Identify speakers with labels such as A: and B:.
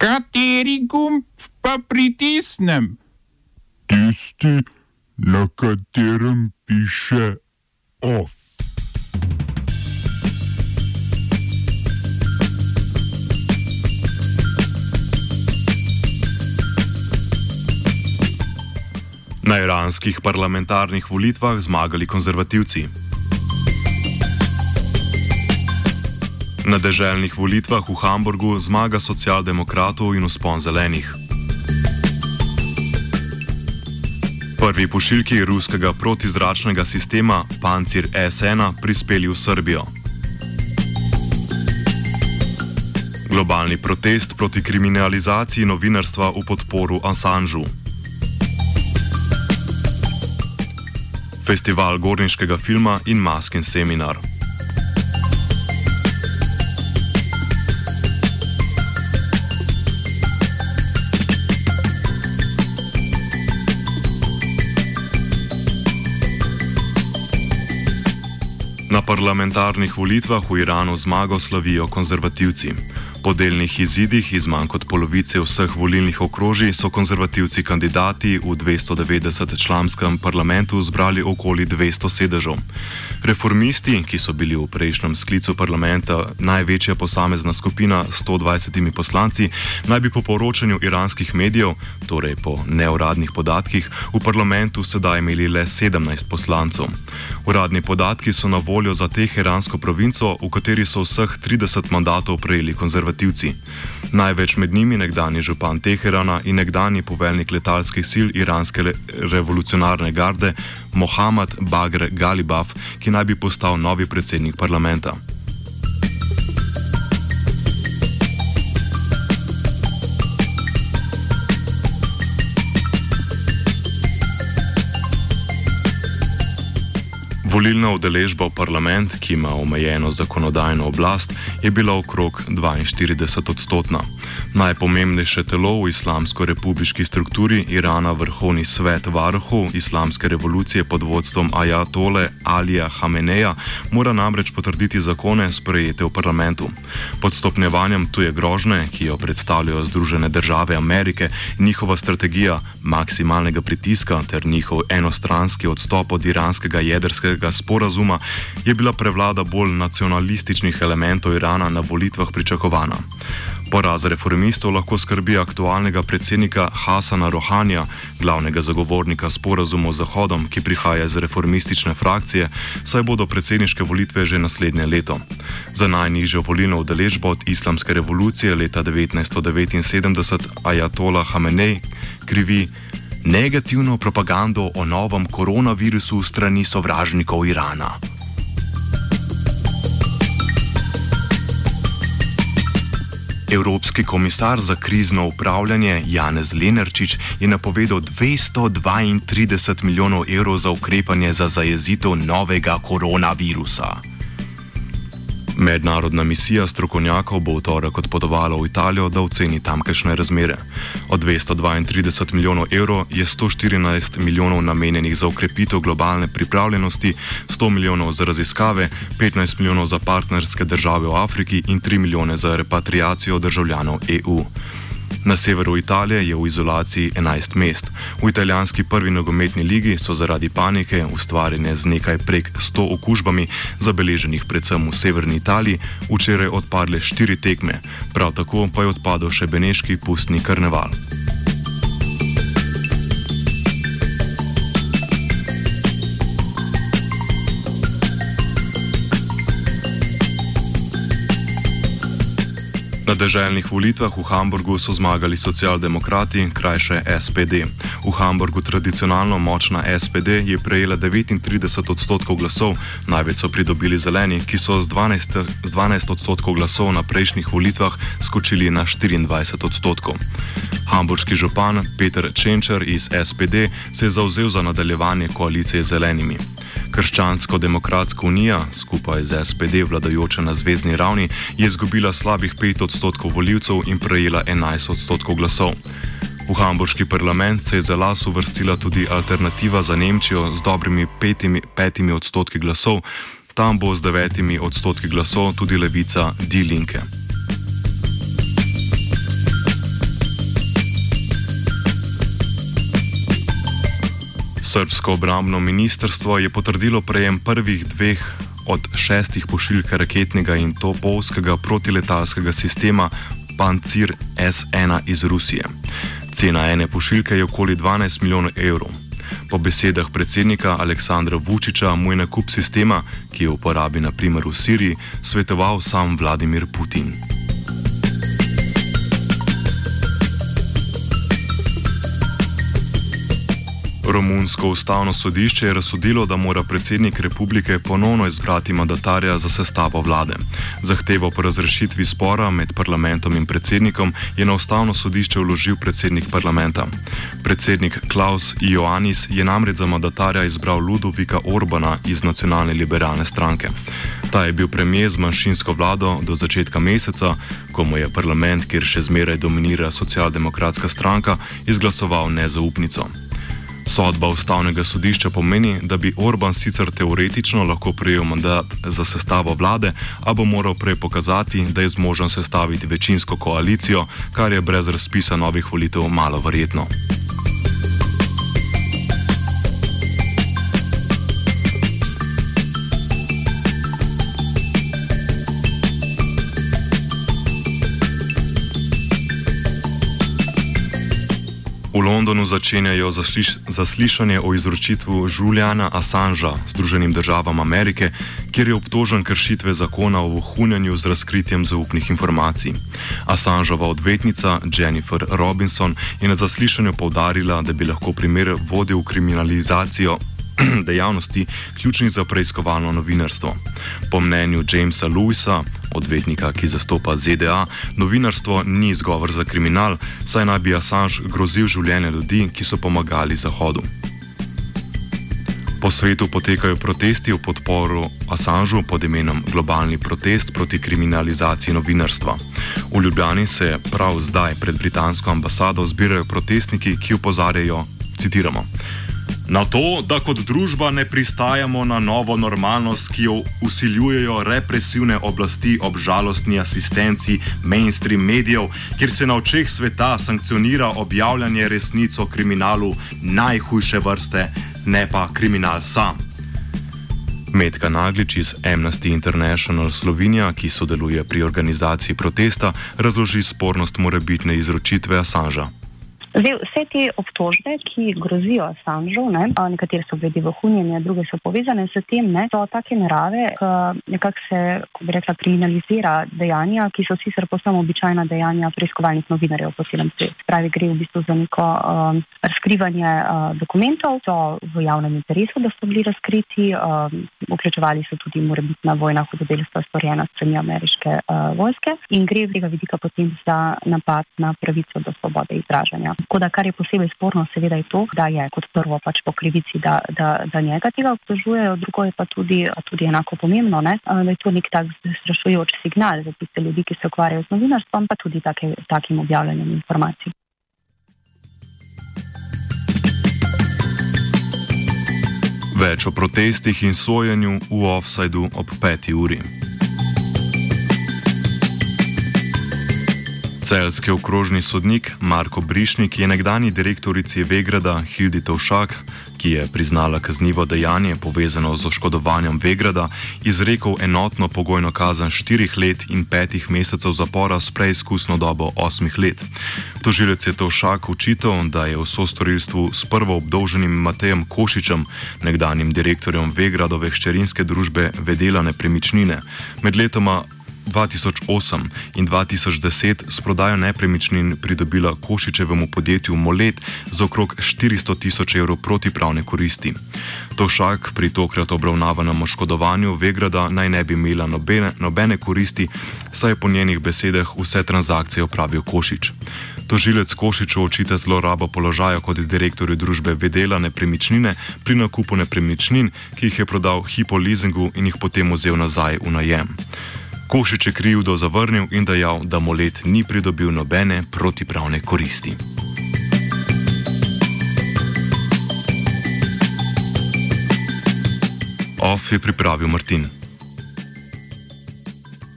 A: Kateri gumb pa pritisnem?
B: Tisti, na katerem piše OF.
C: Na iranskih parlamentarnih volitvah zmagali konzervativci. Na deželnih volitvah v Hamburgu zmaga socialdemokratov in uspon zelenih. Prvi pošiljki ruskega protizračnega sistema Pancir S1 prispeli v Srbijo. Globalni protest proti kriminalizaciji novinarstva v podporu Assangeu. Festival gorniškega filma in masken seminar. Parlamentarnih volitvah v Iranu zmago slavijo konzervativci. Po delnih izidih iz manj kot polovice vseh volilnih okrožij so konzervativci kandidati v 290-članskem parlamentu zbrali okoli 200 sedežev. Reformisti, ki so bili v prejšnjem sklicu parlamenta največja posamezna skupina s 120 poslanci, naj bi po poročanju iranskih medijev, torej po neuradnih podatkih, v parlamentu sedaj imeli le 17 poslancev. Uradni podatki so na voljo za teheransko provinco, v kateri so vseh 30 mandatov prejeli konzervativci konzervativci. Največ med njimi nekdani župan Teherana in nekdani poveljnik letalskih sil iranske revolucionarne garde Mohamed Bagr Galibaf, ki naj bi postal novi predsednik parlamenta. Volilna udeležba v parlament, ki ima omejeno zakonodajno oblast, je bila okrog 42 odstotna. Najpomembnejše telo v islamsko-republiški strukturi Irana, vrhovni svet varuhov islamske revolucije pod vodstvom Ajatole Alija Hameneja, mora namreč potrditi zakone sprejete v parlamentu. Pod stopnjevanjem tuje grožne, ki jo predstavljajo Združene države Amerike, njihova strategija maksimalnega pritiska ter njihov enostranski odstop od iranskega jedrskega Pariškega sporazuma je bila prevlada bolj nacionalističnih elementov Irana na volitvah pričakovana. Poraz reformistov lahko skrbi aktualnega predsednika Hasana Rohanja, glavnega zagovornika sporazuma z Zahodom, ki prihaja iz reformistične frakcije, saj bodo predsedniške volitve že naslednje leto. Za najnižjo volilno udeležbo od islamske revolucije leta 1979 Ajatola Hamenej krivi negativno propagando o novem koronavirusu strani sovražnikov Irana. Evropski komisar za krizno upravljanje Janez Lenarčič je napovedal 232 milijonov evrov za ukrepanje za zajezitev novega koronavirusa. Mednarodna misija strokovnjakov bo v torek odpotovala v Italijo, da oceni tamkajšnje razmere. Od 232 milijonov evrov je 114 milijonov namenjenih za ukrepitev globalne pripravljenosti, 100 milijonov za raziskave, 15 milijonov za partnerske države v Afriki in 3 milijone za repatriacijo državljanov EU. Na severu Italije je v izolaciji 11 mest. V italijanski prvi nogometni ligi so zaradi panike, ustvarjene z nekaj prek 100 okužbami, zabeleženih predvsem v severni Italiji, včeraj odpadle 4 tekme, prav tako pa je odpadel še beneški pustni karneval. Deželnih volitvah v Hamburgu so zmagali socialdemokrati, krajše SPD. V Hamburgu tradicionalno močna SPD je prejela 39 odstotkov glasov, največ so pridobili zeleni, ki so z 12, z 12 odstotkov glasov na prejšnjih volitvah skočili na 24 odstotkov. Hamburški župan Peter Čenčer iz SPD se je zauzel za nadaljevanje koalicije z zelenimi. Krščansko-demokratska unija, skupaj z SPD vladajoča na zvezdni ravni, je izgubila slabih 5 odstotkov voljivcev in prejela 11 odstotkov glasov. V hamburški parlament se je za las uvrstila tudi alternativa za Nemčijo z dobrimi petimi, petimi odstotki glasov, tam bo z devetimi odstotki glasov tudi levica Die Srbsko obrambno ministrstvo je potrdilo prejem prvih dveh od šestih pošiljk raketnega in topolskega protiletalskega sistema Pancir S1 iz Rusije. Cena ene pošiljke je okoli 12 milijonov evrov. Po besedah predsednika Aleksandra Vučiča mu je nakup sistema, ki jo uporabi naprimer v Siriji, svetoval sam Vladimir Putin. Romunsko ustavno sodišče je razsodilo, da mora predsednik republike ponovno izbrati mandatarja za sestavo vlade. Zahtevo po razrešitvi spora med parlamentom in predsednikom je na ustavno sodišče vložil predsednik parlamenta. Predsednik Klaus Ioannis je namreč za mandatarja izbral Ludovika Orbana iz nacionalne liberalne stranke. Ta je bil premijer z manjšinsko vlado do začetka meseca, ko mu je parlament, kjer še zmeraj dominira socialdemokratska stranka, izglasoval nezaupnico. Sodba ustavnega sodišča pomeni, da bi Orban sicer teoretično lahko prejel mandat za sestavo vlade, a bo moral prej pokazati, da je zmožen sestaviti večinsko koalicijo, kar je brez razpisa novih volitev malo verjetno. V Londonu začenjajo zasliš zaslišanje o izročitvu Juliana Assangea Združenim državam Amerike, kjer je obtožen kršitve zakona o vohunjanju z razkritjem zaupnih informacij. Assangeova odvetnica Jennifer Robinson je na zaslišanju povdarila, da bi lahko primer vodil v kriminalizacijo dejavnosti ključnih za preiskovalno novinarstvo. Po mnenju Jamesa Lewisa, odvetnika, ki zastopa ZDA, novinarstvo ni izgovor za kriminal, saj naj bi Assange grozil življenje ljudi, ki so pomagali Zahodu. Po svetu potekajo protesti v podporu Assangeu pod imenom Globalni protest proti kriminalizaciji novinarstva. V Ljubljani se prav zdaj pred britansko ambasado zbirajo protestniki, ki upozarjajo, citiramo, Na to, da kot družba ne pristajamo na novo normalnost, ki jo usiljujejo represivne oblasti ob žalostni asistenci mainstream medijev, kjer se na očeh sveta sankcionira objavljanje resnic o kriminalu najhujše vrste, ne pa kriminal sam. Medka Naglič iz Amnesty International Slovenija, ki sodeluje pri organizaciji protesta, razloži spornost morebitne izročitve Assangea.
D: Zdaj, vse te obtožbe, ki grozijo Assanžu, ne, nekatere so glede vohunjenja, druge so povezane s tem, ne, so take narave, nekako se, ko bi rekla, kriminalizira dejanja, ki so sicer posebno običajna dejanja preiskovalnih novinarjev po celem svetu. Pravi, gre v bistvu za neko um, razkrivanje uh, dokumentov, so v javnem interesu, da so bili razkriti, um, vključevali so tudi morebitna vojna hudodelstva storjena strani ameriške uh, vojske in gre z tega vidika potem za napad na pravico do svobode izražanja. Tako da, kar je posebej sporno, seveda je to, da je kot prvo pač po krivici, da, da, da njega tega obtožujejo, drugo je pa tudi, tudi enako pomembno, ne? da je to nek tak strašujoč signal za tiste ljudi, ki se ukvarjajo z novinarstvom, pa tudi take, takim objavljanjem informacij.
C: Več o protestih in sojenju v offsajdu ob 5. uri. Celski okrožni sodnik Marko Brišnik je nekdani direktorici Vegrada Hildi Tovšak, ki je priznala kaznivo dejanje povezano z oškodovanjem Vegrada, izrekel enotno pogojno kazen 4 let in 5 mesecev zapora s preizkusno dobo 8 let. Tožilec je Tovšak učitel, da je v sostorilstvu s prvo obdolženim Matejem Košičem, nekdanim direktorjem Vegradove hčerinske družbe, vedela nepremičnine. Med letoma 2008 in 2010 s prodajo nepremičnin pridobila Košičevemu podjetju Molet za okrog 400 tisoč evrov protipravne koristi. Tošak pri tokrat obravnavanem oškodovanju Vegrada naj ne bi imela nobene, nobene koristi, saj je po njenih besedah vse transakcije opravil Košič. Tožilec Košiču očita zlorabo položaja kot direktorju družbe Vedela nepremičnine pri nakupu nepremičnin, ki jih je prodal Hipo Leasingu in jih potem vzel nazaj v najem. Košič je krivdo zavrnil in dejal, da Molet ni pridobil nobene protipravne koristi. OF je pripravil Martin.